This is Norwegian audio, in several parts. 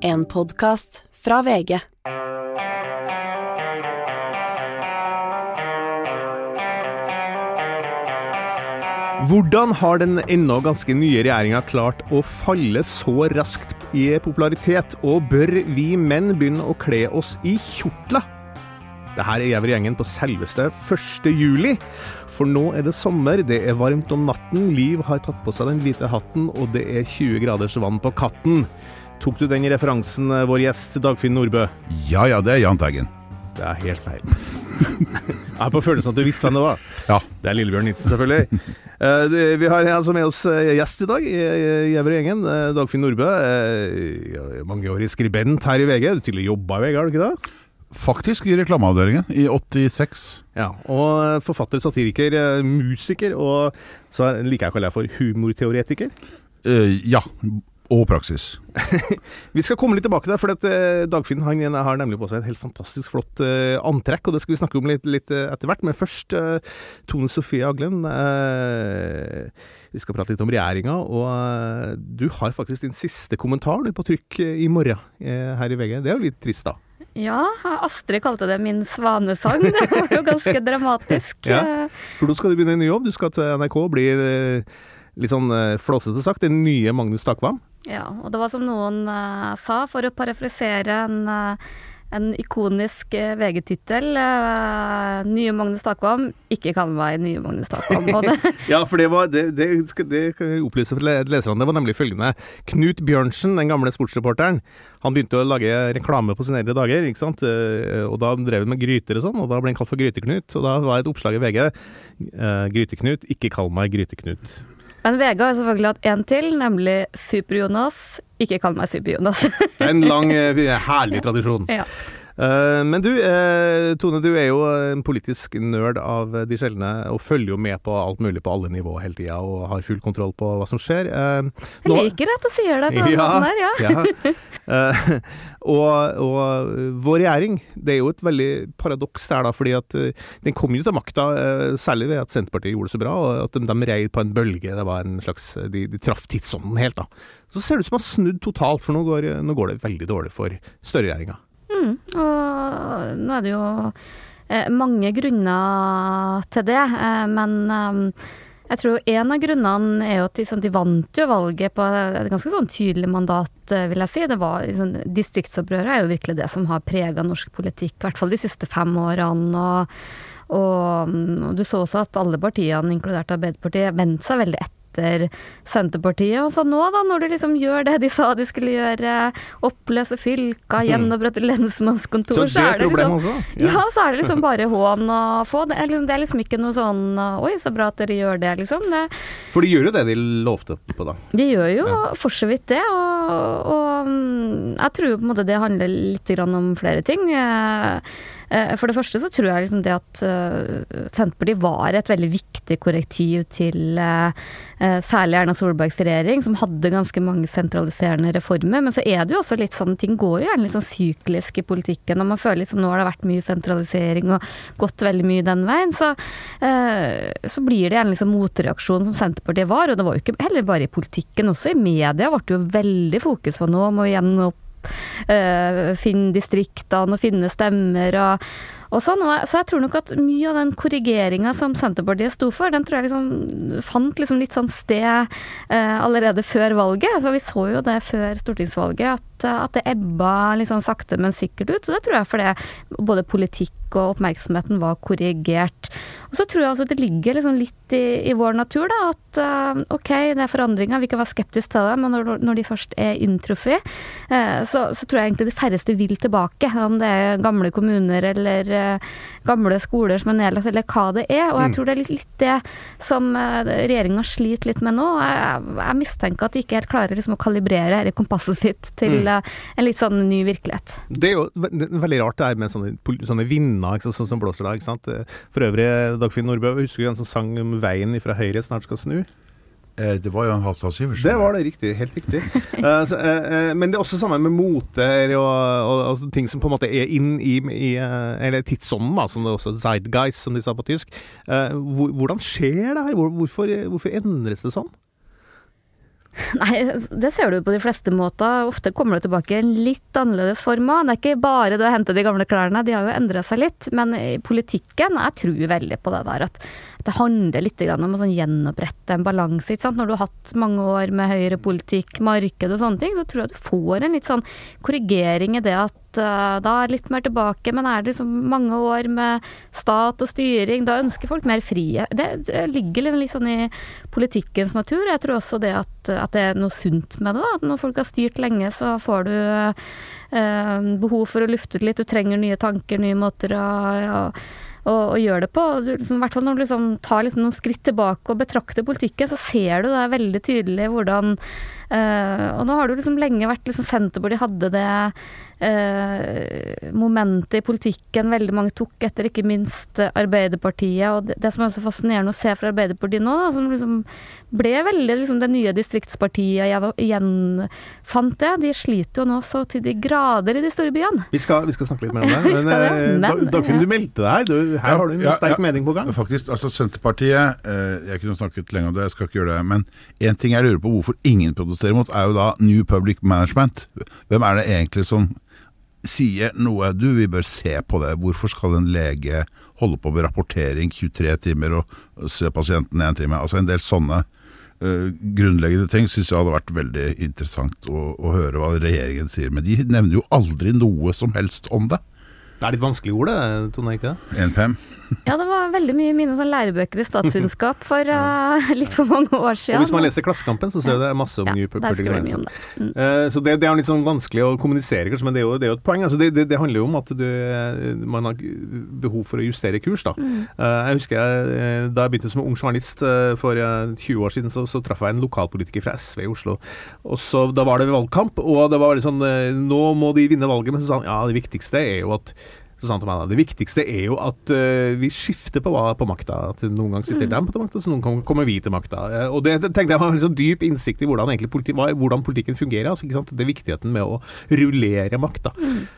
En podkast fra VG. Hvordan har den ennå ganske nye regjeringa klart å falle så raskt i popularitet, og bør vi menn begynne å kle oss i kjortler? Det her er Gjæver-gjengen på selveste 1. juli. For nå er det sommer, det er varmt om natten, Liv har tatt på seg den hvite hatten, og det er 20 graders vann på katten. Tok du den referansen, vår gjest Dagfinn Nordbø? Ja ja, det er Jahn Teigen. Det er helt feil. Jeg har på følelsen at du visste hvem det var. Ja. Det er Lillebjørn Nitsen, selvfølgelig. Eh, vi har altså med oss eh, gjest i dag i eh, Dagfinn Nordbø. eh, Mangeårig skribent her i VG. Du tidligere jobba i VG, har du ikke det? Faktisk i reklameavdelingen i 86. Ja, og eh, forfatter, satiriker, eh, musiker, og så er- liker jeg å kalle deg for humorteoretiker. Uh, ja. Og praksis. Vi skal komme litt tilbake der, for at, eh, Dagfinn han har nemlig på seg et helt fantastisk flott eh, antrekk, og det skal vi snakke om litt, litt eh, etter hvert. Men først eh, Tone Sofie Aglen. eh, vi skal prate litt om regjeringa, og du har faktisk din siste kommentar du, på trykk i morgen her i VG. Det er jo litt trist, da. Ja, Astrid kalte det min svanesang. Det var jo ganske dramatisk. Ja. For nå skal du begynne en ny jobb. Du skal til NRK og bli litt sånn flåsete sagt den nye Magnus Takvam. Ja, og det var som noen uh, sa, for å parafrasere en, uh, en ikonisk uh, VG-tittel. nye Magnus Takvam, ikke kall meg nye Magnus Takvam. Ja, for det var det, det, det kan jeg opplyse for leserne. Det var nemlig følgende. Knut Bjørnsen, den gamle sportsreporteren, han begynte å lage reklame på sine eldre dager. ikke sant? Og da drev han med gryter og sånn, og da ble han kalt for Gryteknut. Og da var et oppslag i VG Gryteknut, ikke kall meg Gryteknut. Men VG har selvfølgelig hatt en til, nemlig Super-Jonas. Ikke kall meg Super-Jonas. Det er en lang, eh, herlig tradisjon. ja. Eh, men du, eh, Tone, du er jo en politisk nerd av de sjeldne, og følger jo med på alt mulig på alle nivåer hele tida, og har full kontroll på hva som skjer. Nå... Jeg liker at du sier det på den måten der, ja. ja. Eh, og, og vår regjering, det er jo et veldig paradoks der, da, fordi at eh, den kom jo til makta eh, særlig ved at Senterpartiet gjorde det så bra, og at de, de rei på en bølge. Det var en slags, De, de traff tidsånden helt, da. Så ser det ut som de har snudd totalt, for nå går, nå går det veldig dårlig for Støre-regjeringa. Mm, og nå er det jo eh, mange grunner til det, eh, men eh, jeg tror en av grunnene er jo at de, sånn, de vant jo valget på et ganske sånn tydelig mandat, eh, vil jeg si. Det var liksom, Distriktsopprøret er jo virkelig det som har prega norsk politikk, i hvert fall de siste fem årene. og og, mm, og du så også at alle partiene, inkludert Arbeiderpartiet, vendte seg veldig etter Senterpartiet. Og så nå, da, når du liksom gjør det de sa de skulle gjøre, oppløse fylka, gjenopprette lensmannskontor, Så så, er det liksom også? ja. så er det liksom bare hån å få. Det er liksom, det er liksom ikke noe sånn Oi, så bra at dere gjør det, liksom. Det, For de gjør jo det de lovte på, da. de gjør jo Ja. for så vidt det, og, og mm, jeg tror på en måte det handler litt grann om flere ting. Eh, For det første så tror jeg liksom det at eh, Senterpartiet var et veldig viktig korrektiv til eh, særlig Erna Solbergs regjering, som hadde ganske mange sentraliserende reformer. Men så er det jo også litt sånn, ting går jo gjerne litt sånn syklisk i politikken, og man føler liksom nå har det vært mye sentralisering og gått veldig mye den veien. Så, så blir det gjerne liksom motreaksjon som Senterpartiet var, og det var jo ikke heller bare i politikken, også i media ble det jo veldig fokus på nå, må gjenopp eh, finne distriktene og finne stemmer og, og sånn. Så jeg tror nok at mye av den korrigeringa som Senterpartiet sto for, den tror jeg liksom fant liksom litt sånn sted uh, allerede før valget. Så vi så jo det før stortingsvalget, at, at det ebba sånn sakte, men sikkert ut. Og det tror jeg fordi både politikk og oppmerksomheten var korrigert. Og så tror jeg altså det ligger liksom litt i, i vår natur, da, at uh, ok, det er forandringer, vi kan være skeptiske til det, men når, når de først er inntruffet, uh, så, så tror jeg egentlig de færreste vil tilbake. Om det er gamle kommuner eller uh, gamle skoler som er nedlagt, eller hva det er. Og jeg Mm. tror det er litt, litt det som uh, regjeringa sliter litt med nå. Jeg, jeg mistenker at de ikke helt klarer liksom, å kalibrere dette kompasset sitt til Mm. eh, en litt sånn ny virkelighet. Det er jo det er veldig rart det her med sånne, sånne vinder ikke sant, sånn som blåser da. ikke sant? Eh, For øvrig, Dagfinn Nordbø, husker du en som sang om veien fra høyre snart skal snu? Eh, det var jo en Halvdan Syversen. Det var det, riktig. Helt riktig. Eh, så, eh, eh, men det er også sammen med moter og, og, og ting som på en måte er inn i, i eh, Eller tidsånden, da, som det også Zeitgeist, som de sa på tysk. Eh, hvordan skjer det her? Hvorfor, hvorfor endres det sånn? Nei, det ser du på de fleste måter. Ofte kommer det tilbake i en litt annerledes form. Det er ikke bare det å hente de gamle klærne, de har jo endra seg litt. Men i politikken, jeg tror veldig på det der at det handler litt om å sånn gjenopprette en balanse. Når du har hatt mange år med høyrepolitikk, marked og sånne ting, så tror jeg du får en litt sånn korrigering i det at uh, da er litt mer tilbake, men er det liksom mange år med stat og styring, da ønsker folk mer frihet. Det ligger litt sånn i politikkens natur. Jeg tror også det at, at det er noe sunt med det. At når folk har styrt lenge, så får du uh, behov for å lufte ut litt. Du trenger nye tanker, nye måter å ja, og, og gjør det på. Liksom, I hvert fall når du liksom tar liksom noen skritt tilbake og betrakter politikken, så ser du det veldig tydelig hvordan Og nå har det jo liksom lenge vært liksom Senterpartiet hadde det uh, momentet i politikken veldig mange tok etter, ikke minst Arbeiderpartiet. Og det, det som er så fascinerende å se fra Arbeiderpartiet nå, da, som liksom ble veldig liksom det nye distriktspartiet igjen fant det. De sliter jo nå så til de grader i de store byene. Vi skal, vi skal snakke litt mer om det. Men, det, eh, men Dagfinn, du meldte deg her. Du, her har du en ja, sterk ja, mening på gang. Faktisk, altså Senterpartiet eh, Jeg kunne snakket lenge om det, jeg skal ikke gjøre det. Men én ting jeg lurer på hvorfor ingen protesterer mot, er jo da New Public Management. Hvem er det egentlig som sier noe Du, vi bør se på det. Hvorfor skal en lege holde på med rapportering 23 timer og se pasienten én time? Altså en del sånne uh, grunnleggende ting syns jeg hadde vært veldig interessant å, å, høre hva regjeringen sier. Men de nevner jo aldri noe som helst om det. Det er litt vanskelig ord, det, Tone? ikke det? NPM. Ja, det var veldig mye mine sånn lærebøker i statsvitenskap for uh, litt for mange år siden. Og Hvis man leser Klassekampen, så ser du det er masse om ja, New Public Management. Mm. Uh, så det, det, er litt sånn vanskelig å kommunisere, kanskje, men det er jo, det er jo et poeng. Altså, det, det, det, handler jo om at du, man har behov for å justere kurs. da. Mm. Uh, jeg husker jeg, Da jeg begynte som ung journalist for 20 år siden, så, så traff jeg en lokalpolitiker fra SV i Oslo. Og så Da var det valgkamp, og det var litt sånn Nå må de vinne valget, men så sa han ja, det viktigste er jo at så sa han til meg da, Det viktigste er jo at uh, vi skifter på, på makta. At noen ganger sitter mm. dem på makta, så noen ganger kommer vi til makta. Uh, og det, det, tenkte jeg var en sånn dyp innsikt i hvordan, politi hvordan politikken fungerer. Altså, ikke sant? Det er viktigheten med å rullere makta. Mm.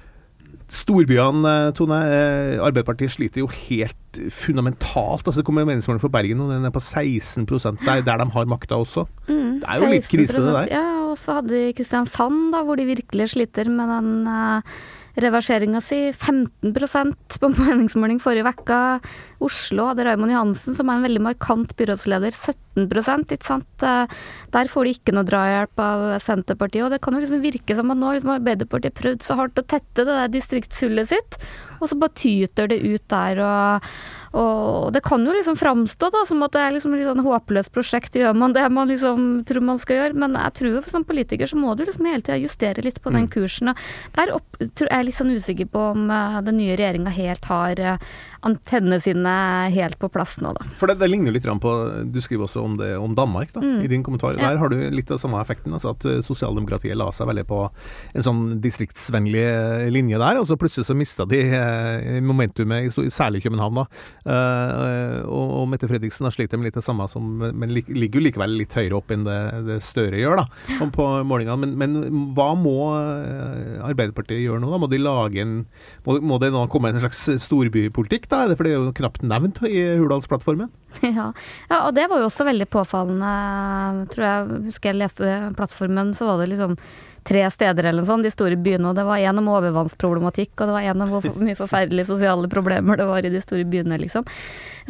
Storbyene, eh, Tone. Arbeiderpartiet sliter jo helt fundamentalt. altså Det kommer meningsmålinger for Bergen, og den er på 16 der, der de har makta også. Mm, det er jo litt krise, det der. Ja, og så hadde de Kristiansand, da, hvor de virkelig sliter med den uh, reverseringa si. 15% på meningsmåling forrige uke. Oslo hadde Raymond Johansen, som er en veldig markant byrådsleder, 17 ikke sant. Eh, der får de ikke noe drahjelp av Senterpartiet. Og det kan jo liksom virke som at nå liksom Arbeiderpartiet prøvd så hardt å tette det der distriktshullet sitt, og så bare tyter det ut der. og og det kan jo liksom framstå da, som at det er liksom et sånn håpløst prosjekt. Gjør man det man liksom tror man skal gjøre? Men jeg tror som politiker så må du liksom hele tida justere litt på den mm. kursen. Og der opp, er jeg litt sånn usikker på om uh, den nye regjeringa helt har uh, antennene sine helt på plass nå, da. For det, det ligner litt på Du skriver også om det om Danmark da, mm. i din kommentar. Ja. Der har du litt av samme effekten. altså At eh, sosialdemokratiet la seg veldig på en sånn distriktsvennlig eh, linje der. Og så plutselig så mista de eh, momentumet, særlig i København. da. Og, og, Mette Fredriksen har slitt med litt det samme, som, men ligger jo likevel litt høyere opp enn det, det Støre gjør da, på målingene. Men, men, hva må Arbeiderpartiet gjøre nå? da? Må de lage en, må, må det nå komme en slags storbypolitikk? Da? For det er jo knapt nevnt i Hurdalsplattformen. Ja. ja, og det var jo også veldig påfallende. Tror jeg husker jeg leste plattformen, så var det liksom tre steder eller noe sånt, de store byene. Og det var en om overvannsproblematikk, og det var en om hvor mye forferdelige sosiale problemer det var i de store byene, liksom.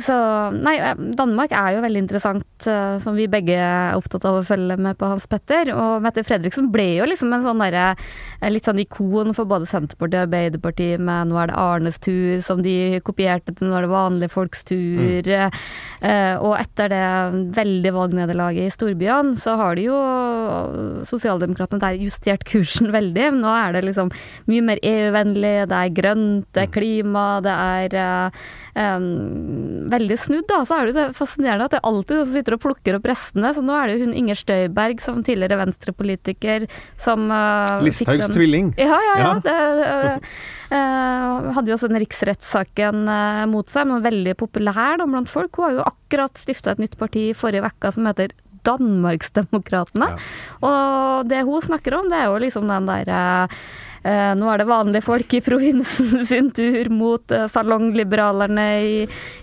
Så nei, eh, Danmark er jo veldig interessant, eh, som vi begge er opptatt av å følge med på Hans Petter. Og Mette Fredriksen ble jo liksom en sånn derre litt sånn ikon for både Senterpartiet og Arbeiderpartiet med 'Nå er det Arnes tur', som de kopierte til 'Nå er det vanlige folks tur'. Mm. Eh, og etter det veldig valgnederlaget i storbyene, så har de jo sosialdemokratene der justert kursen veldig. Nå er det liksom mye mer EU-vennlig, det er grønt, det er klima, det er um, veldig snudd, da. Så er det jo fascinerende at det er alltid noen som sitter og plukker opp restene. Så nå er det jo hun Inger Støyberg, som tidligere venstrepolitiker, som uh, Listhaugs tvilling. Ja, ja, ja. ja. Det, uh, hadde jo også den riksrettssaken uh, mot seg, men veldig populær da, blant folk. Hun har jo akkurat stifta et nytt parti i forrige uke som heter Danmarksdemokratene. Ja. Og det hun snakker om, det er jo liksom den der eh, nå er det vanlige folk i provinsen sin tur mot eh, salongliberalerne i,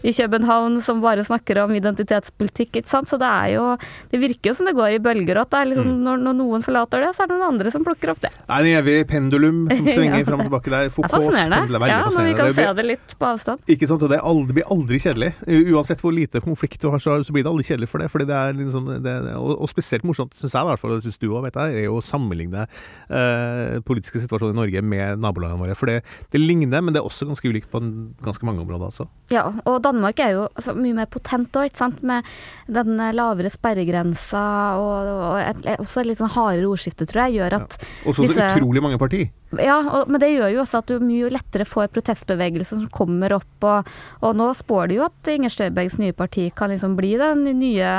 i København som bare snakker om identitetspolitikk, ikke sant. Så det er jo Det virker jo som det går i bølger, at er liksom, når, når noen forlater det, så er det noen andre som plukker opp det. Det er en evig pendulum som svinger Ja, fram og tilbake der. Det er fascinerende. er Ja, når vi kan Det se det litt på avstand. Ikke sant, og Det er aldri, blir aldri kjedelig. Uansett hvor lite konflikt du har, så så blir det aldri kjedelig for det. fordi det er liksom, det, og, og spesielt morsomt, syns jeg, i hvert fall, det syns du òg, er jo å sammenligne eh, politiske situasjoner i Norge med nabolagene våre. For det, det ligner, men det er også ganske ulikt på en, ganske mange områder. altså. Ja, og Danmark er jo altså, mye mer potent òg, ikke sant. Med den lavere sperregrensa og, og et, også et litt sånn hardere ordskifte, tror jeg, gjør at Og så er det utrolig mange parti. Ja, og, men det gjør jo også at du mye lettere får protestbevegelser som kommer opp, og, og nå spår det jo at Inger Støybergs nye parti kan liksom bli den nye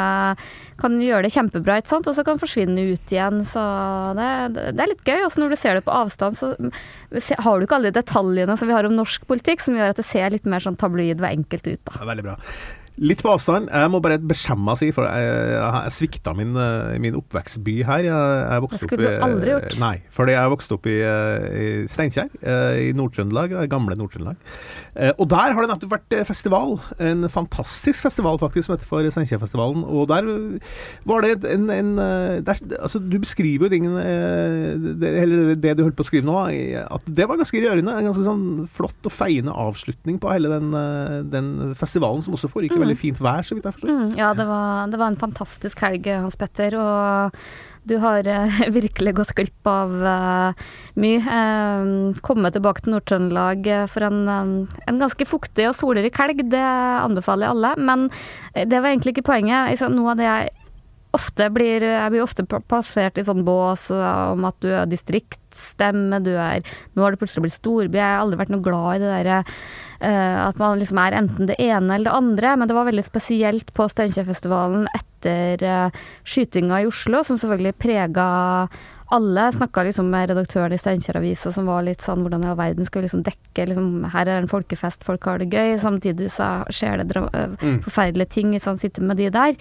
Kan gjøre det kjempebra, ikke sant, og så kan forsvinne ut igjen. Så det, det er litt gøy. Også når du ser det på avstand, så har du ikke alle detaljene som vi har om norsk politikk, som gjør at det ser litt mer sånn tabloid og enkelt ut, da. Er veldig bra. Litt på avstand. Jeg må bare beskjemme meg, si, for jeg, jeg svikta min, eh, min oppvekstby her. Jeg, jeg vokste Det skulle opp i- du aldri gjort. Nei, fordi jeg vokste opp i, eh, i Steinkjer, eh, i Nord-Trøndelag, gamle Nord-Trøndelag. Og der har det nettopp vært festival. En fantastisk festival, faktisk, som heter for Steinkjerfestivalen. Og der var det en, en der, Altså, du beskriver jo dingen eh, det, Eller det du holdt på å skrive nå, at det var ganske rørende. En ganske sånn flott og feiende avslutning på hele den, den festivalen, som også foregikk i veldig fint vær, så vidt jeg forstår. Mm, ja, det var, det var en fantastisk helg, Hans Petter. Og du har eh, virkelig gått glipp av eh, mye. Eh, komme tilbake til Nord-Trøndelag eh, for en, eh, en ganske fuktig og solrik helg, det anbefaler jeg alle. Men eh, det var egentlig ikke poenget. Altså, noe av det jeg ofte blir Jeg blir ofte plassert i sånn bås om at du er distriktsstemme, du er Nå har du plutselig blitt storby. Jeg har aldri vært noe glad i det derre at man liksom er enten det ene eller det andre, men det var veldig spesielt på Steinkjerfestivalen etter uh, skytinga i Oslo, som selvfølgelig prega alle. Snakka liksom med redaktøren i Steinkjer-avisa som var litt sånn hvordan i all verden skal vi liksom dekke liksom, Her er en folkefest, folk har det gøy. Samtidig så skjer det eh, Mm. forferdelige ting han sitter med de der.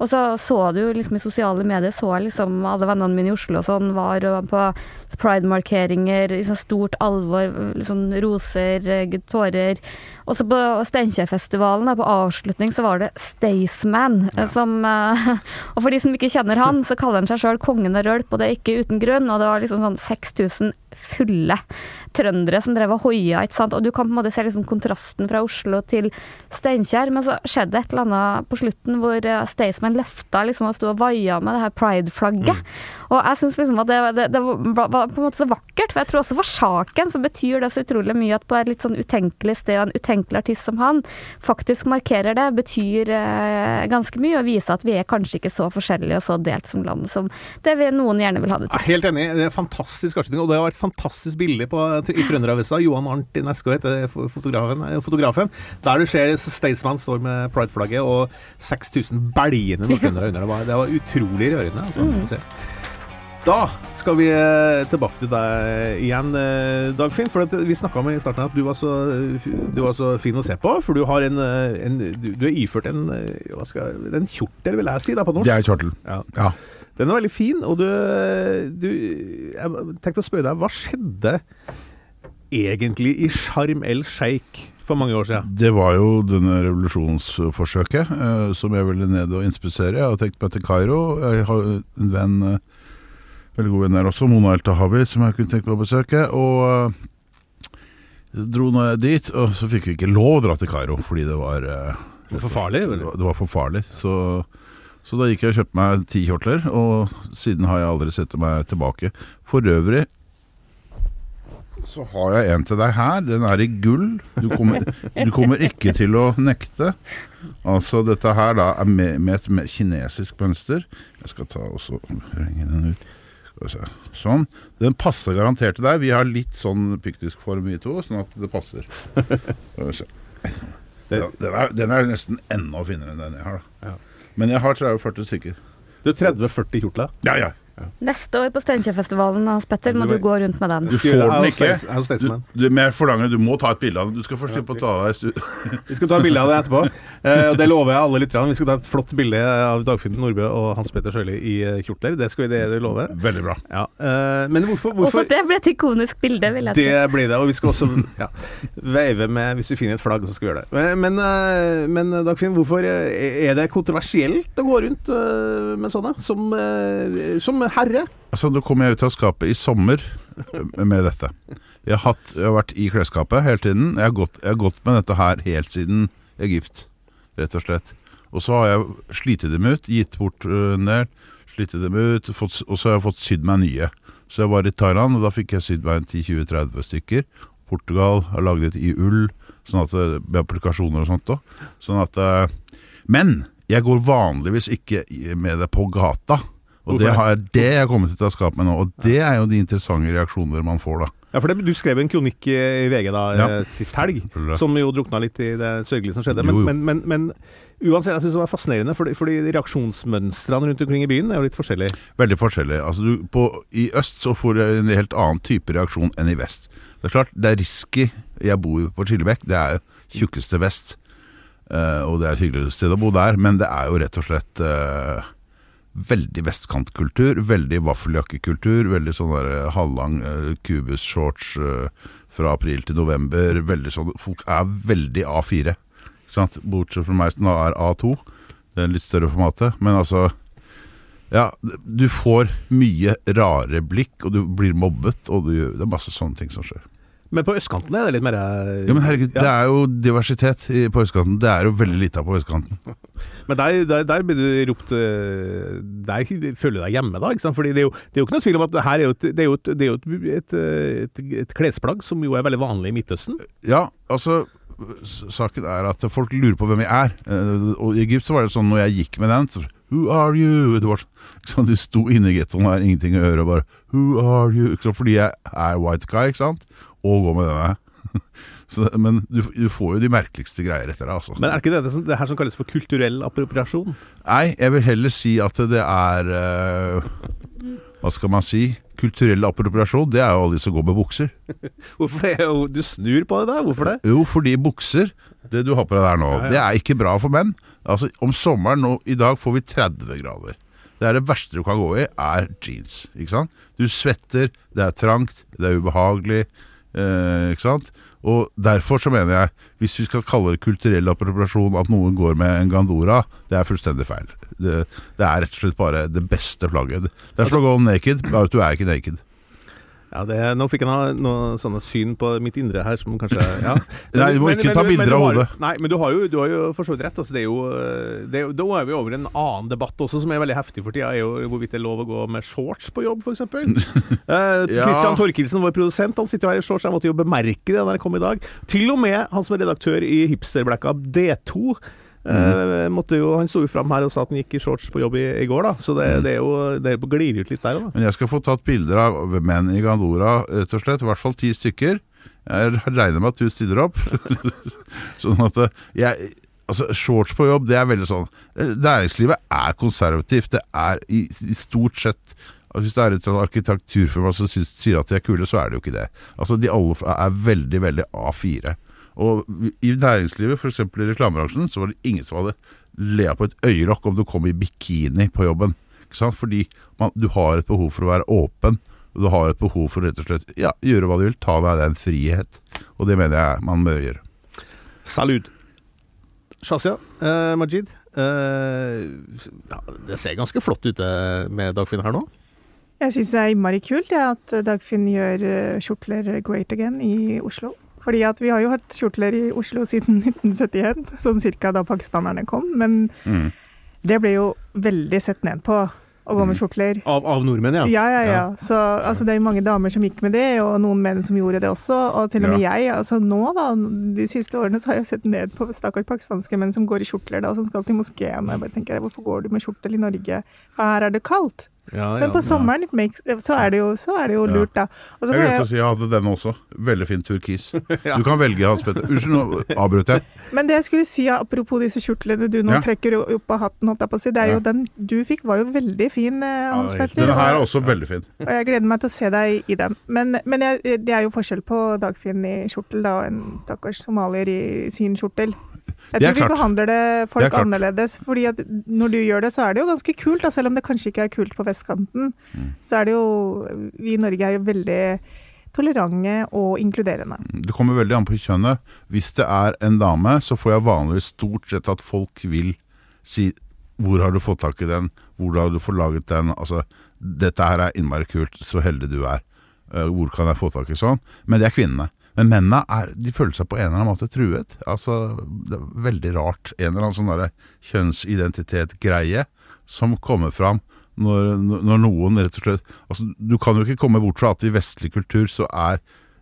Og så så du liksom i sosiale medier, så jeg liksom alle vennene mine i Oslo og sånn var og på pride-markeringer i sånn stort alvor, liksom roser, tårer. Og så på Steinkjerfestivalen, på avslutning, så var det Staysman ja. som eh, Og for de som ikke kjenner han, så kaller han seg sjøl kongen av rølp, og det er ikke uten grunn. Og det var liksom sånn 6000 fulle trøndere som drev og hoia, ikke sant. Og du kan på en måte se liksom kontrasten fra Oslo til Steinkjer, men så skjedde et eller annet på slutten hvor eh, Staysman løfta liksom og sto og vaia med det her pride-flagget. Og jeg syns liksom at det, det, det var, var på en måte så vakkert, for jeg tror også for saken så betyr det så utrolig mye at på et litt sånn utenkelig sted og en utenkelig artist som han faktisk markerer det, betyr eh, ganske mye, og viser at vi er kanskje ikke så forskjellige og så delt som land som det vi, noen gjerne vil ha det til. Jeg er helt enig. Det er fantastisk avslutning, og det har vært fantastisk bilde på, i Trønderavisa. Johan Arnt Nesko heter fotografen, eh, fotografen. Der du ser Staysman står med prideflagget og 6000 belgende nordtrøndere under. Det var, det var utrolig rørende. Altså, se. Da skal vi eh, tilbake til deg igjen, eh, Dagfinn. For vi snakka om i starten at du var, så, du var så fin å se på. For du har en, en du, er iført en, hva skal, en kjortel, vil jeg si, da, på norsk. Det er kjortel. Ja. Ja. Den er veldig fin, og du, du Jeg tenkte å spørre deg, hva skjedde egentlig i Sharm el Sheikh for mange år siden? Det var jo denne revolusjonsforsøket eh, som jeg ville ned og inspisere. Jeg har tenkt meg til Kairo. Jeg har en venn, eh, veldig god venn der også, Mona El Tahawi, som jeg kunne tenkt meg å besøke. Og eh, dro nå jeg dit, og så fikk vi ikke lov å dra til Kairo fordi det var eh, Det var for farlig? eller? det var for farlig. Så, så da gikk jeg og kjøpte meg ti kjortler, og siden har jeg aldri sett meg tilbake. For øvrig så har jeg en til deg her. Den er i gull. Du kommer, du kommer ikke til å nekte. Altså dette her da er med, med et med kinesisk mønster. Jeg skal ta også renge den ut. Sånn. Den passer garantert til deg. Vi har litt sånn pyktisk form vi to, sånn at det passer. Den, er, den er nesten enda finere enn den jeg har. da. Men jeg har 30-40 stykker. Du er 30-40 kjortler? Ja, ja. Neste år på Steinkjerfestivalen, Hans Petter, må Du gå rundt med den. Du får den ikke. Du, du, men jeg forlanger, du må ta et bilde av den. Du skal først slippe å ta deg i. Vi skal ta bilde av det etterpå. Eh, og det lover jeg alle lytterne. Vi skal ta et flott bilde av Dagfinn Nordbø og Hans Petter Sjøli i eh, kjortler. Det skal vi det, love. Veldig bra. Ja. eh, men hvorfor, Også det ble et ikonisk bilde, vil jeg Det blir det. Og vi skal også ja, veive med Hvis vi finner et flagg, så skal vi gjøre det. Men, men Dagfinn, hvorfor er det kontroversielt å gå rundt med sånne? Som, som herre? Altså, Nå kom jeg ut av skapet i sommer eh, med dette. Jeg har, hatt, jeg har vært i klesskapet hele tiden. Jeg har, gått, jeg har gått med dette her helt siden Egypt, rett og slett. Og så har jeg slitt dem ut, gitt bort øh, en del, slitt dem ut, fått, og så har jeg fått sydd meg nye. Så jeg var i Thailand, og da fikk jeg sydd meg en 10-20-30 stykker. Portugal har laget i ull, sånn at det- med applikasjoner og sånt òg. Sånn at Men jeg går vanligvis ikke med det på gata. Og det har det er jeg kommet ut av skapet med nå, og det er jo de interessante reaksjoner man får da. Ja, for det, Du skrev en kronikk i VG da, Ja. eh, sist helg, som jo drukna litt i det sørgelige som skjedde. Jo, jo. Men, men, men, men uansett, jeg syns det var fascinerende, fordi, fordi reaksjonsmønstrene rundt omkring i byen er jo litt forskjellige. Veldig forskjellige. Altså du, på, I øst så får du en helt annen type reaksjon enn i vest. Det er klart, det er risky. Jeg bor jo på Skillebekk, det er jo tjukkeste vest. Uh, og det er et hyggelig sted å bo der, men det er jo rett og slett eh, veldig vestkantkultur. Veldig vaffeljakkekultur. Veldig sånn der eh, halvlang uh, kubus-shorts eh, fra april til november. Veldig sånn, Folk er veldig A4. Ikke sant? Bortsett fra meg som da er A2. Det er litt større formatet. Men altså ja, du får mye rare blikk, og du blir mobbet, og du, det er masse sånne ting som skjer. Men på østkanten er det litt mer eh, Ja, men herregud, ja. det er jo diversitet på østkanten. Det er jo veldig lite av på østkanten. Men der, der, der blir du ropt eh, Der føler du deg hjemme, da. ikke sant? Fordi det er jo, det er jo ikke noe tvil om at det her er jo et, det er jo et, det er jo et, et, et, klesplagg som jo er veldig vanlig i Midtøsten. Ja, altså Saken er at folk lurer på hvem jeg er. Eh, Og I Egypt så var det sånn når jeg gikk med den så, Who are you? Det var sånn, De sto inne i gettoen og har ingenting å gjøre og bare Who are you? Fordi jeg er white guy, ikke sant? Og gå med denne. Så, men du, du får jo de merkeligste greier etter deg, altså. Men er ikke det det, som- det her som kalles for kulturell appropriasjon? Nei, jeg vil heller si at det er uh, Hva skal man si? Kulturell appropriasjon. Det er jo alle de som går med bukser. Hvorfor det? Du snur på det da? Hvorfor det? Jo, fordi bukser, det du har på deg der nå, Ja, ja. det er ikke bra for menn. Altså, Om sommeren nå, i dag får vi 30 grader. Det er det verste du kan gå i, er jeans. ikke sant? Du svetter, det er trangt, det er ubehagelig. Eh, ikke sant? Og Derfor så mener jeg, hvis vi skal kalle det kulturell appropriasjon at noen går med en Gandora, det er fullstendig feil. Det, det er rett og slett bare det beste plagget. Det er gå naked, bare at du er ikke naked. Ja, det, Nå fikk jeg noe, noe sånne syn på mitt indre her som kanskje ja. Nei, du må ikke ta bilder av hodet. Nei, men du har jo, du har jo for så vidt rett. Altså, det er jo, det da er vi over en annen debatt også, som er veldig heftig for tida. er jo Hvorvidt det er lov å gå med shorts på jobb, f.eks. Ja. Christian Torkelsen, vår produsent, han sitter jo her i shorts. Jeg måtte jo bemerke det da jeg kom i dag. Til og med han som er redaktør i hipsterblacka D2. Eh, måtte jo, han sto jo fram her og sa at han gikk i shorts på jobb i, i går, da. Så det, det er jo det glir ut litt der òg. Men jeg skal få tatt bilder av menn i Gandora, rett og slett. I hvert fall ti stykker. Jeg regner med at du stiller opp. sånn at eh, jeg Altså, Shorts på jobb, det er veldig sånn eh, Næringslivet er konservativt. Det er i, i stort sett altså Hvis det er et sånn arkitekturfirma som sier at de er kule, så er det jo ikke det. Altså, De alle er veldig, veldig A4. Og i næringslivet, f.eks. i reklamebransjen, så var det ingen som hadde lea på et øyelokk om du kom i bikini på jobben. Ikke sant? Fordi man, du har et behov for å være åpen. Og du har et behov for rett og slett ja, gjøre hva du vil. Ta deg den frihet. Og det mener jeg man bør gjøre. Salut. Shazia, eh, Majid. Eh, ja, det ser ganske flott ut eh, med Dagfinn her nå. Jeg syns det er innmari kult ja, at Dagfinn gjør eh, kjortler great again i Oslo. Fordi at vi har jo hatt kjortler i Oslo siden 1971, sånn cirka da pakistanerne kom. Men Mm. det ble jo veldig sett ned på å gå med kjortler. Av, av nordmenn, ja. Ja, ja, ja. Så altså, det er jo mange damer som gikk med det, og noen menn som gjorde det også. Og til og med jeg. Altså nå, da, de siste årene så har jeg sett ned på stakkars pakistanske menn som går i kjortler, da, og som skal til moskeen. Og jeg bare tenker, hvorfor går du med kjortel i Norge? Her er det kaldt. Ja, Men på sommeren it makes, så, er det jo, så er det jo lurt, da. Og så Jeg glemte å si jeg hadde denne også. Veldig fin turkis. Du kan velge, Hans Petter. Unnskyld, nå avbrøt jeg. men det jeg skulle si apropos disse kjortlene du nå Ja. trekker opp av hatten, holdt jeg på å si, det er Ja. jo den du fikk, var jo veldig fin, eh, Hans Ja, er Petter. Denne her er og- også veldig fin. Og jeg gleder meg til å se deg i den. Men, men jeg, det er jo forskjell på Dagfinn i kjortel da, og en stakkars somalier i sin kjortel. Jeg tror vi klart. behandler det folk Det er annerledes. fordi at når du gjør det, så er det jo ganske kult. Da, selv om det kanskje ikke er kult på vestkanten, Mm. så er det jo Vi i Norge er jo veldig tolerante og inkluderende. Det kommer veldig an på kjønnet. Hvis det er en dame, så får jeg vanligvis stort sett at folk vil si hvor har du fått tak i den, hvor har du fått laget den, altså dette her er innmari kult, så heldig du er. Eh, Hvor kan jeg få tak i sånn? Men det er kvinnene. Men mennene er, de føler seg på en eller annen måte truet. Altså, Det er veldig rart. En eller annen sånn kjønnsidentitet-greie som kommer fram når, når noen rett og slett altså, Du kan jo ikke komme bort fra at i vestlig kultur så er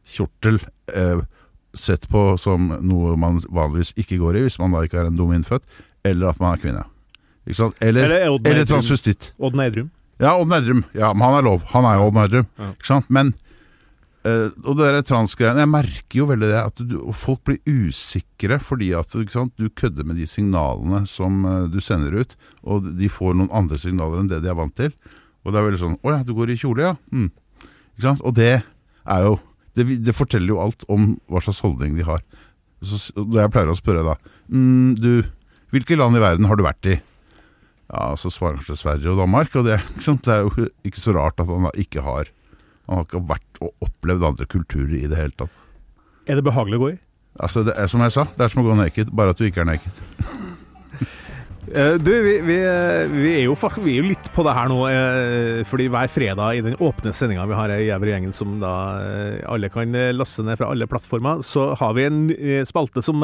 kjortel eh, sett på som noe man vanligvis ikke går i, hvis man da ikke er en dum innfødt, eller at man er kvinne. Eller, Eller Odd eller transvestitt. Odd Nerdrum. Ja, Odd Nedrum. Ja, men han er lov. Han er jo Odd Nedrum. Ja. Men eh, Og det der transgreiene Jeg merker jo veldig det at du, folk blir usikre fordi at sant, du kødder med de signalene som uh, du sender ut, og de får noen andre signaler enn det de er vant til. Og det er veldig sånn Å ja, du går i kjole, ja. Mm. Ikke sant? Og det er jo det, det forteller jo alt om hva slags holdning de har. Så, og jeg pleier å spørre da mm, Du, hvilke land i verden har du vært i? Ja, så svarer kanskje Sverige og Danmark, og det, det er jo ikke så rart at han da ikke har Han har ikke vært og opplevd andre kulturer i det hele tatt. Er det behagelig å gå i? Altså, det er som jeg sa, det er som å gå naked, bare at du ikke er naked. Eh, Du, vi, vi, eh, vi, er jo, vi er jo litt på det her nå, eh, fordi hver fredag i den åpne sendinga vi har i Jæver-gjengen, som da alle kan laste ned fra alle plattformer, så har vi en spalte som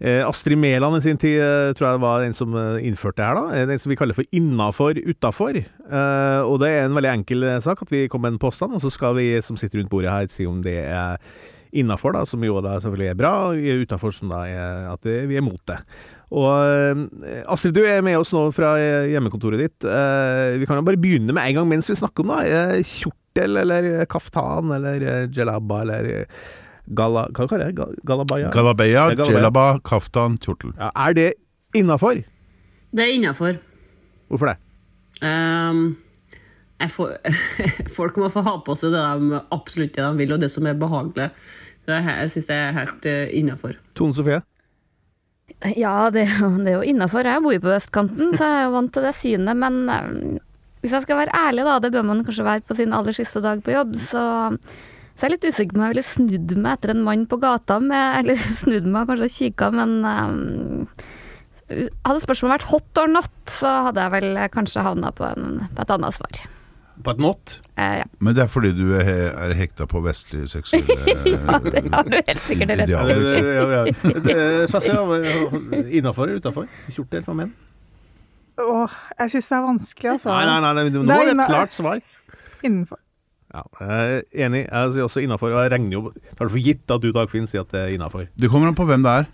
Astrid Mæland i sin tid eh, tror jeg var den som eh, innførte det her, da. Eh, Den som vi kaller for innafor utafor. Eh, og det er en veldig enkel eh, sak at vi kommer med en påstand, og så skal vi som sitter rundt bordet her, si om det er innafor, som jo da selvfølgelig er bra, og utafor som da er at vi er mot det. Og eh, Astrid, du er med oss nå fra eh, hjemmekontoret ditt. Eh, vi kan jo bare begynne med en gang mens vi snakker om det. Eh, kjortel eller eh, kaftan eller eh, jalaba eller eh, gala... Hva kaller jeg det? Ga- Galabaya? Det Galabaya. jelaba, kaftan, kjortel. Ja, er det innafor? Det er innafor. Hvorfor det? Um, jeg får, folk må få ha på seg det de absolutt det de vil, og det som er behagelig. Det jeg, jeg syns jeg er helt uh, innafor. Tone Sofie? Ja, det, det er jo innafor. Jeg bor jo på østkanten, så jeg er jo vant til det synet. Men eh, hvis jeg skal være ærlig, da, det bør man kanskje være på sin aller siste dag på jobb, så, så jeg er litt usikker på om jeg ville snudd meg etter en mann på gata, med, eller snudd meg og kanskje kikka, men um, hadde spørsmålet vært hot or not, så hadde jeg vel kanskje havna på, en, på et annet svar. På et not? Eh, ja. Men det er fordi du er, er hekta på vestlig seksuelle ja, det har du helt sikkert rett i. Ja, ja, innafor eller utafor? Kjortel for menn? Åh, jeg syns det er vanskelig, altså. Nei, nei, nei, nei, nå er det et klart svar. Innenfor. Ja, jeg er enig. Jeg sier også innafor. Jeg regner jo tar det for gitt at du, Dagfinn, sier at det er innafor. Det kommer an på hvem det er.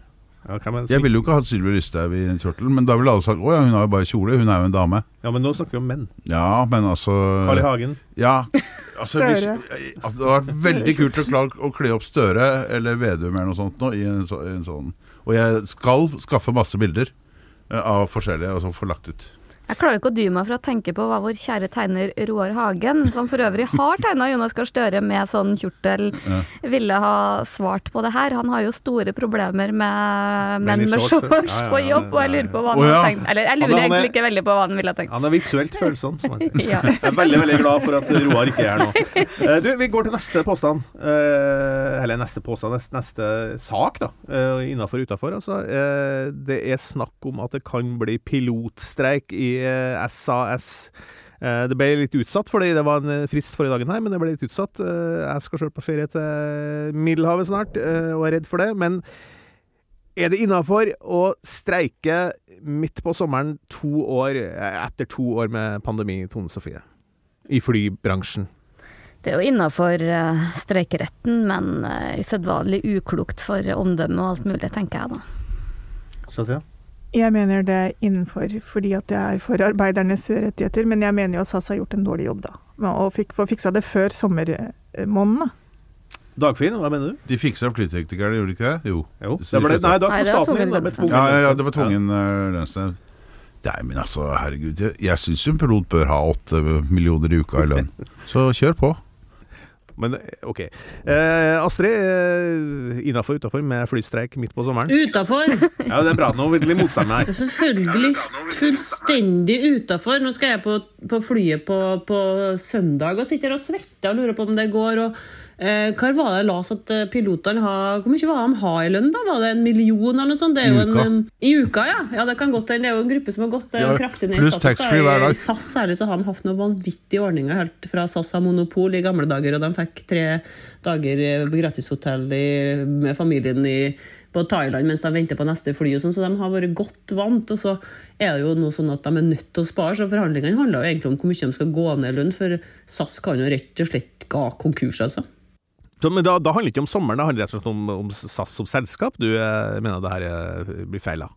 Ja, er Jeg ville jo ikke hatt Sylvi Lysthaug i en kjortel, men da ville alle sagt å ja, hun har jo bare kjole, hun er jo en dame. ja, men nå snakker vi om menn. Ja, men altså Carl I. Hagen. Ja, altså hvis, altså, Det hadde vært veldig kult å klare å kle opp Støre eller Vedum eller noe sånt nå, i en, så, en sånn Og jeg skal skaffe masse bilder eh, av forskjellige og så få lagt ut. Jeg klarer ikke å dy meg for å tenke på hva vår kjære tegner Roar Hagen, som for øvrig har tegna Jonas Gahr Støre med sånn kjortel, Ja. ville ha svart på det her. Han har jo store problemer med menn med shorts, shorts ja, ja, på jobb, og jeg lurer på hva han oh, har tenkt. Eller jeg er- lurer han han egentlig ikke veldig på hva han ville ha tenkt. Han er visuelt følsom. Som han sier. Ja. Jeg er veldig veldig glad for at Roar ikke er her nå. Eh, Du, Vi går til neste påstand. Eh, eller neste påstand, neste, neste sak, da. Uh, Innafor og utafor. Altså. Eh, det er snakk om at det kan bli pilotstreik i eh, SAS. Eh, det ble litt utsatt, fordi det var en eh, frist forrige dagen her, men det ble litt utsatt. Eh, jeg skal sjøl på ferie til Middelhavet snart, eh, og er redd for det. Men er det innafor å streike midt på sommeren to år etter to år med pandemi, Tone Sofie? I flybransjen. Det er jo innafor streikeretten, men usedvanlig uklokt for omdømme og alt mulig, tenker jeg da. Shazia? Jeg mener det er innenfor, fordi at det er for arbeidernes rettigheter. Men jeg mener jo at SAS har gjort en dårlig jobb, da. Og fikk, fik, få fiksa det før sommermånedene. Dagfinn, hva mener du? De fiksa flyteknikerne, gjorde de ikke det? Jo. Jo, Det ble, nei, da kom staten inn. tvungen. Ja, ja, ja, det var tvungen ja. lønnsnevnd. Nei, men altså, herregud. Jeg, jeg syns en pilot bør ha åtte millioner i uka i lønn. Så kjør på. Men ok. Eh, Astrid, eh, innafor utafor med flystreik midt på sommeren? Utafor! Ja, det er bra. Nå vil vi motstemme her. Selvfølgelig fullstendig utafor. Nå skal jeg på, på flyet på, på søndag og sitter og svetter og lurer på om det går. og eh, Hva var det las at eh, pilotene har Hvor mye var de har i lønn? da? Var det en million eller noe sånt? Det I uka. En, I uka, ja. ja. Det kan godt hende. Det er jo en gruppe som har gått eh, Ja, kraftig ned. pluss taxfree hver dag. I SAS særlig så har de hatt noen vanvittige ordninger helt fra SAS har monopol i gamle dager, og de fikk tre dager gratishotell med familien i på Thailand mens de venter på neste fly. og sånn, Så de har vært godt vant. Og så er det jo nå sånn at de er nødt til å spare, så forhandlingene handler jo egentlig om hvor mye de skal gå ned i lønn. For SAS kan jo rett og slett gå konkurs, altså. Så, men da, da handler det ikke om sommeren, det handler rett og slett om, om SAS som selskap. Du eh, mener det her eh, blir feil, da?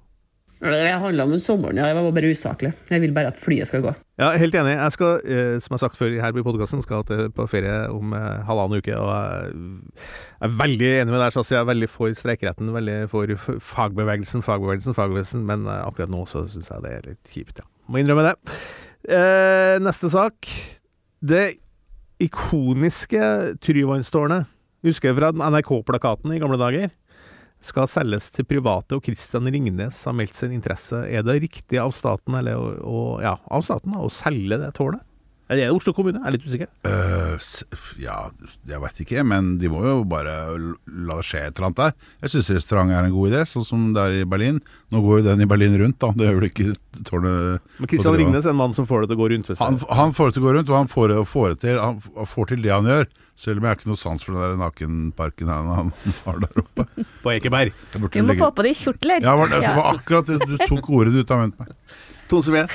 Det handler om sommeren, ja. Jeg var bare usaklig. Jeg vil bare at flyet skal gå. Ja, helt enig. Jeg skal, eh, som jeg har sagt før her på podkasten, skal til, på ferie om eh, halvannen uke. Og jeg er veldig enig med deg, Sassi. Jeg er veldig for streikeretten, veldig for fagbevegelsen, fagbevegelsen, fagbevegelsen. Men eh, akkurat nå så syns jeg det er litt kjipt, ja. Må innrømme det. Eh, neste sak. Det ikoniske Tryvannstårnet, husker jeg fra NRK-plakaten i gamle dager, skal selges til private, og Christian Ringnes har meldt sin interesse. Er det riktig av staten, eller og, ja, av staten å selge det tårnet? Er det Oslo kommune? Jeg er litt usikker. Uh, ja, jeg veit ikke, men de må jo bare la det skje et eller annet der. Jeg syns restaurant er en god idé, sånn som det er i Berlin. Nå går jo den i Berlin rundt, da. Det gjør vel ikke tårnet Men Christian Ringnes er en mann som får det til å gå rundt. hvis Han, han får det til å gå rundt, og han får, det- får, til, han får til det han gjør. Selv om jeg har ikke noe sans for den der nakenparken han, han har der oppe. på Ekeberg. Du må legge- få på de kjortler. Ja, det var akkurat det du tok ordene ut av munnen på meg. Tone Sofie?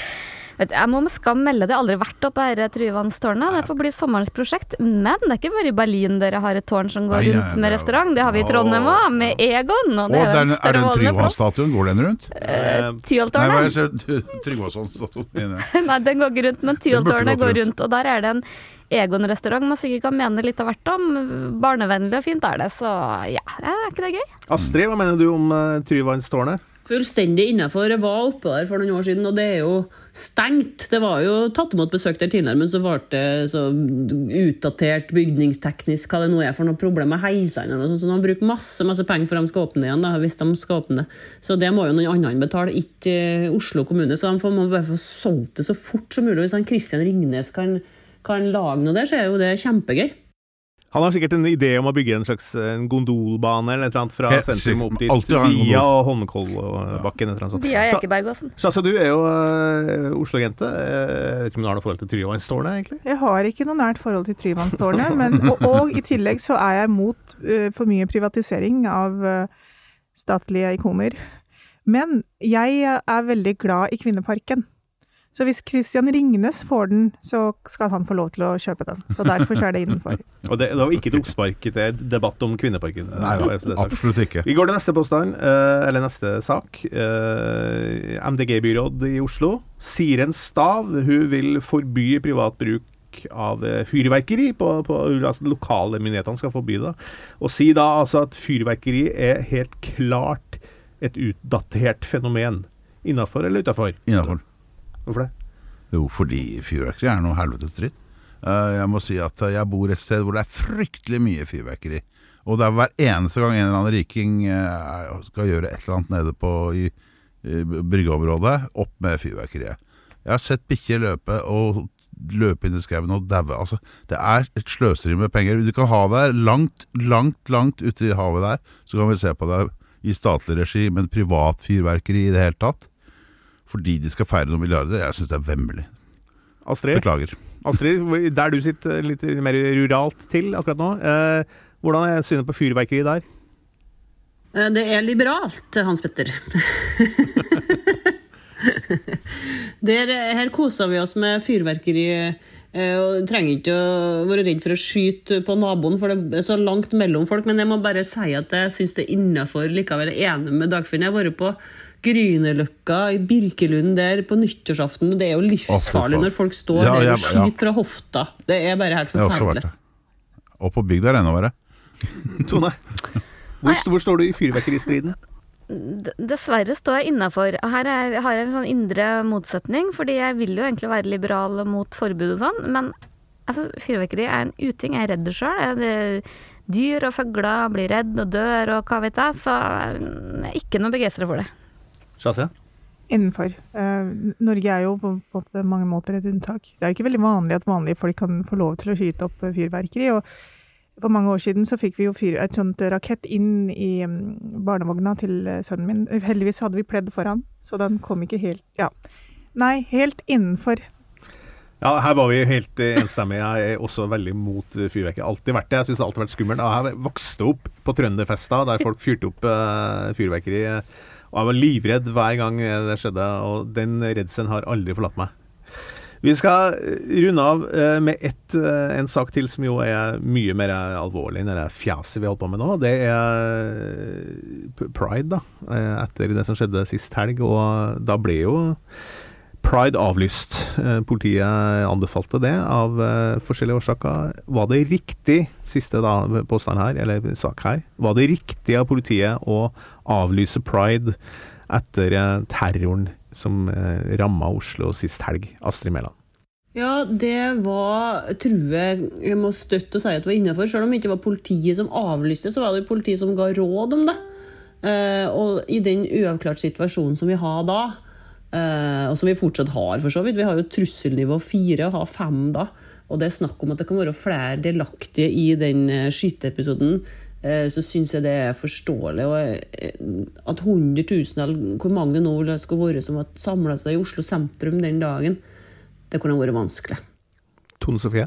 Vet du, Jeg må med skam melde det. Har aldri vært oppe her i Tryvannstårnet. Det får bli sommerens prosjekt. Men det er ikke bare i Berlin dere har et tårn som går Nei, rundt med restaurant. Det har vi i Trondheim òg, med Egon. Og det er, den, en er den Tryvannstatuen, Går den rundt? Eh, Tyholttårnet. Nei. Tryggvason-statuen. mener jeg. Nei, den går ikke rundt, men Tyholttårnet går rundt. rundt. Og der er det en Egon-restaurant man sikkert kan mene litt av hvert om. Barnevennlig og fint er det, så ja. Er ikke det gøy? Astrid, hva mener du om uh, Tryvannstårnet? Fullstendig innafor. Jeg var oppe der for noen år siden, og det er jo stengt. Det var jo tatt imot besøk der tidligere, men så ble det så utdatert bygningsteknisk, hva det nå er for noe problem med heisene. Så de bruker masse masse penger for de skal åpne det igjen. da, hvis de skal åpne det. Så det må jo noen andre betale, ikke eh, Oslo kommune. Så de må bare få solgt det så fort som mulig. Hvis han Christian Ringnes kan, kan lage noe der, så er jo det kjempegøy. Han har sikkert en idé om å bygge en slags eh, en gondolbane eller et eller annet fra Helt sentrum opp dit via Holmenkollbakken. Ja. Via Ekebergåsen. Sasa, du er jo uh, Oslo-jente. Eh, Jeg vet ikke om du har noe forhold til Tryvannstårnet, egentlig? Jeg har ikke noe nært forhold til Tryvannstårnet, og, og i tillegg så er jeg mot uh, for mye privatisering av uh, statlige ikoner. Men jeg er veldig glad i Kvinneparken. Så hvis Christian Ringnes får den, så skal han få lov til å kjøpe den. Så derfor så er det innenfor. Og det, det var ikke et oppspark til debatt om Kvinneparken. Nei, er absolutt ikke. Vi går til neste påstand, eh, eller neste sak. Eh, MDG-byråd i Oslo. Siren Stav hun vil forby privat bruk av eh, fyrverkeri. På, på, at lokale myndighetene skal forby det. Og si da altså at fyrverkeri er helt klart et utdatert fenomen. Innafor eller utafor? Innenfor. Hvorfor det? Jo, fordi fyrverkeri er noe helvetes dritt. Eh, jeg må si at jeg bor et sted hvor det er fryktelig mye fyrverkeri. Og det er hver eneste gang en eller annen riking eh, skal gjøre et eller annet nede på i bryggeområdet, opp med fyrverkeriet. Jeg har sett bikkjer løpe og løpe inn i skauen og daue. Altså, det er et sløseri med penger. Du kan ha det langt, langt, langt ute i havet der, så kan vi se på det i statlig regi, men privat fyrverkeri i det hele tatt. Fordi de skal feire noen milliarder. Jeg syns det er vemmelig. Astrid, Beklager. Astrid, der du sitter litt mer ruralt til akkurat nå. Eh, hvordan er synet på fyrverkeri der? Eh, Det er liberalt, Hans Petter. Der, her koser vi oss med fyrverkeri. eh, Og trenger ikke å være redd for å skyte på naboen, for det er så langt mellom folk. Men jeg må bare si at jeg syns det er innafor likevel. Jeg er enig med Dagfinn. Jeg har vært på Grünerløkka, i Birkelund der på nyttårsaften. Det er jo livsfarlig når folk står Ja, der og ja. skyter fra hofta. Det er bare helt forferdelig. Og på bygda er det enda verre. Tone, hvor, hvor står du i fyrverkeristriden? Dessverre står jeg innafor. Her er, har jeg en sånn indre motsetning, fordi jeg vil jo egentlig være liberal mot forbud og sånn, men altså, fyrverkeri er en uting. Jeg er redd det sjøl. Dyr og fugler blir redd og dør og hva vet jeg, så jeg er ikke noe begeistra for det. Shazia? Innenfor. Uh, Norge er jo på, på mange måter et unntak. Det er jo ikke veldig vanlig at vanlige folk kan få lov til å skyte opp eh, fyrverkeri. og For mange år siden så fikk vi jo fyr, et sånt rakett inn i mm, barnevogna til eh, sønnen min. Heldigvis hadde vi pledd foran, så den kom ikke helt Ja. Nei, helt innenfor. Ja, her var vi helt enstemmige. Jeg er også veldig mot fyrverkeri. Alltid vært det. Jeg syns det har alltid vært skummelt. Jeg vokste opp på trønderfester der folk fyrte opp fyrverkeri. Og jeg var livredd hver gang det skjedde, og den redselen har aldri forlatt meg. Vi skal eh, runde av eh, med ett, eh, en sak til som jo er mye mer alvorlig enn det fjaset vi holder på med nå. Det er pride, da. Etter det som skjedde sist helg. Og da ble jo Pride avlyst. Eh, Politiet anbefalte det av eh, forskjellige årsaker. Var det riktig, siste da, påstand her, eller sak her, var det riktig av politiet å avlyse pride etter eh, terroren som ramma Oslo sist helg? Astrid Mæland. Ja, det var tror jeg må støtte å si at det var innafor. Selv om det ikke var politiet som avlyste, så var det politiet som ga råd om det. Og i den uavklart situasjonen som vi har da, og som vi fortsatt har for så vidt Vi har jo trusselnivå fire og har fem da. Og det er snakk om at det kan være flere delaktige i den eh, skyteepisoden. eh, Så syns jeg det er forståelig. Og eh, at 100 000, eller hvor mange det nå skal være, som har samla seg i Oslo sentrum den dagen, det kunne vært vanskelig. Tone Sofie?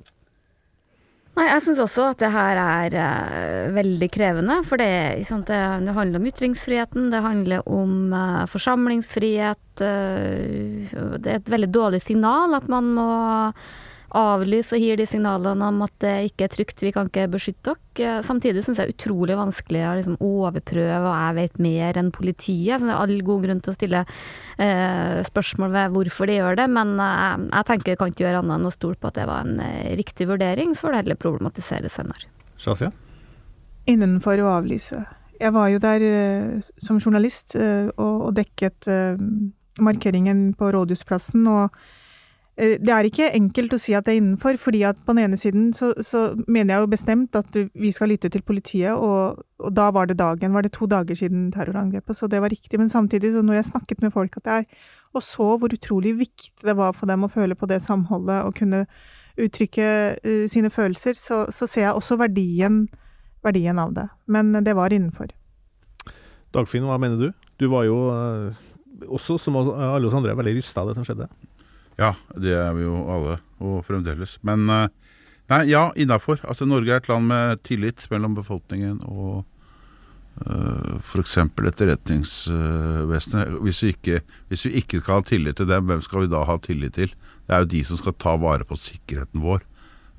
Nei, jeg syns også at det her er uh, veldig krevende. For det, sant, det, det handler om ytringsfriheten, det handler om uh, forsamlingsfrihet. Uh, det er et veldig dårlig signal at man må avlyse og gir de signalene om at det ikke er trygt, vi kan ikke beskytte dere. Eh, Samtidig syns jeg det er utrolig vanskelig å liksom overprøve, og jeg vet mer enn politiet. Så det er all god grunn til å stille eh, spørsmål ved hvorfor de gjør det, men eh, jeg tenker jeg kan ikke gjøre annet enn å stole på at det var en eh, riktig vurdering, så får det heller problematisere senere. Shazia? Innenfor å avlyse. Jeg var jo der eh, som journalist eh, og, og dekket eh, markeringen på Rådhusplassen. og det er ikke enkelt å si at det er innenfor, fordi at på den ene siden så, så mener jeg jo bestemt at vi skal lytte til politiet, og, og da var det dagen, var det to dager siden terrorangrepet, så det var riktig. Men samtidig, så når jeg snakket med folk at er, og så hvor utrolig viktig det var for dem å føle på det samholdet og kunne uttrykke uh, sine følelser, så, så ser jeg også verdien, verdien av det. Men det var innenfor. Dagfinn, hva mener du? Du var jo uh, også, som alle oss andre, veldig rysta av det som skjedde. Ja, det er vi jo alle, og fremdeles. Men eh, nei, ja, innafor. Altså, Norge er et land med tillit mellom befolkningen og uh, f.eks. etterretningsvesenet. Hvis, vi ikke- hvis vi ikke skal ha tillit til dem, hvem skal vi da ha tillit til? Det er jo de som skal ta vare på sikkerheten vår.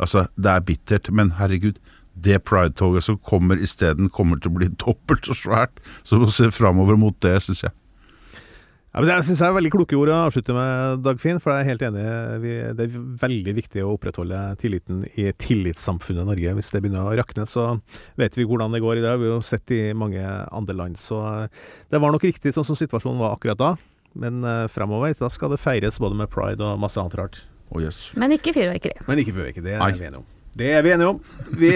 Altså, Det er bittert, men herregud. Det Pride-toget som kommer isteden, kommer til å bli dobbelt så svært. Så å se framover mot det, syns jeg. Ja, men Det syns jeg er veldig kloke ord å avslutte med, Dagfinn. For jeg er helt enig. Vi, det er veldig viktig å opprettholde tilliten i tillitssamfunnet Norge. Hvis det begynner å rakne, så vet vi hvordan det går i dag. Vi har jo sett i mange andre land. Så eh, det var nok riktig sånn som situasjonen var akkurat da. Men uh, fremover da skal det feires både med pride og masse annet rart. Oh, yes. Men ikke fyrverkeri. Men ikke fyrverkeri. Det er vi enige om. Det er vi enige om. Vi,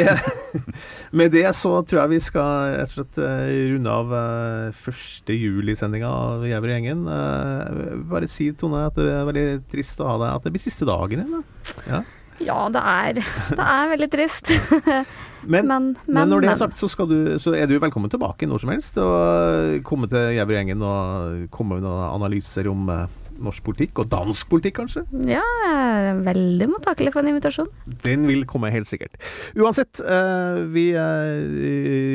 med det så tror jeg vi skal rett og slett eh, runde av uh, første juli-sendinga av Jæver og gjengen. Eh, bare si, Tone, at det er veldig trist å ha deg At det blir siste dagen din. da. Ja. Ja, det er, det er veldig trist. Men, Men, men, når det er sagt, så, du, så er du velkommen tilbake når som helst. Og komme til Jæver og gjengen og komme med noen analyser om eh, norsk politikk, og dansk politikk kanskje. Ja, jeg er veldig mottakelig for en invitasjon. Den vil komme helt sikkert. Uansett, eh, vi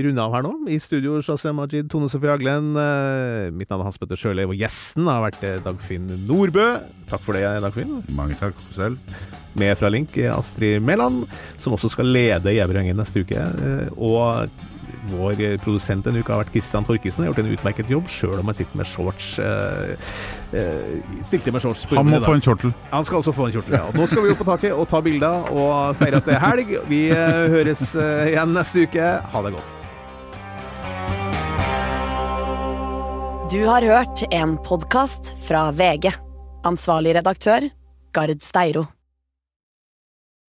runder av her nå. I studio Shazia Majid, Tone Sofie Aglen. Eh, mitt navn er Hans Petter Sjøli, og gjesten har vært eh, Dagfinn Nordbø. Takk for det, Dagfinn. Mange takk for selv. Med fra Link Astrid Mæland, som også skal lede Gjevergjengen neste uke. Og Vår produsent denne uka har vært Kristian Torkesen. Har gjort en utmerket jobb, sjøl om han sitter med shorts. Eh, stilte med shorts Han må få en kjortel. Han skal også få en kjortel. Ja. Nå skal vi opp på taket og ta bilder og feire at det er helg. Vi eh, høres eh, igjen neste uke. Ha det godt. Du har hørt en podkast fra VG. Ansvarlig redaktør, Gard Steiro.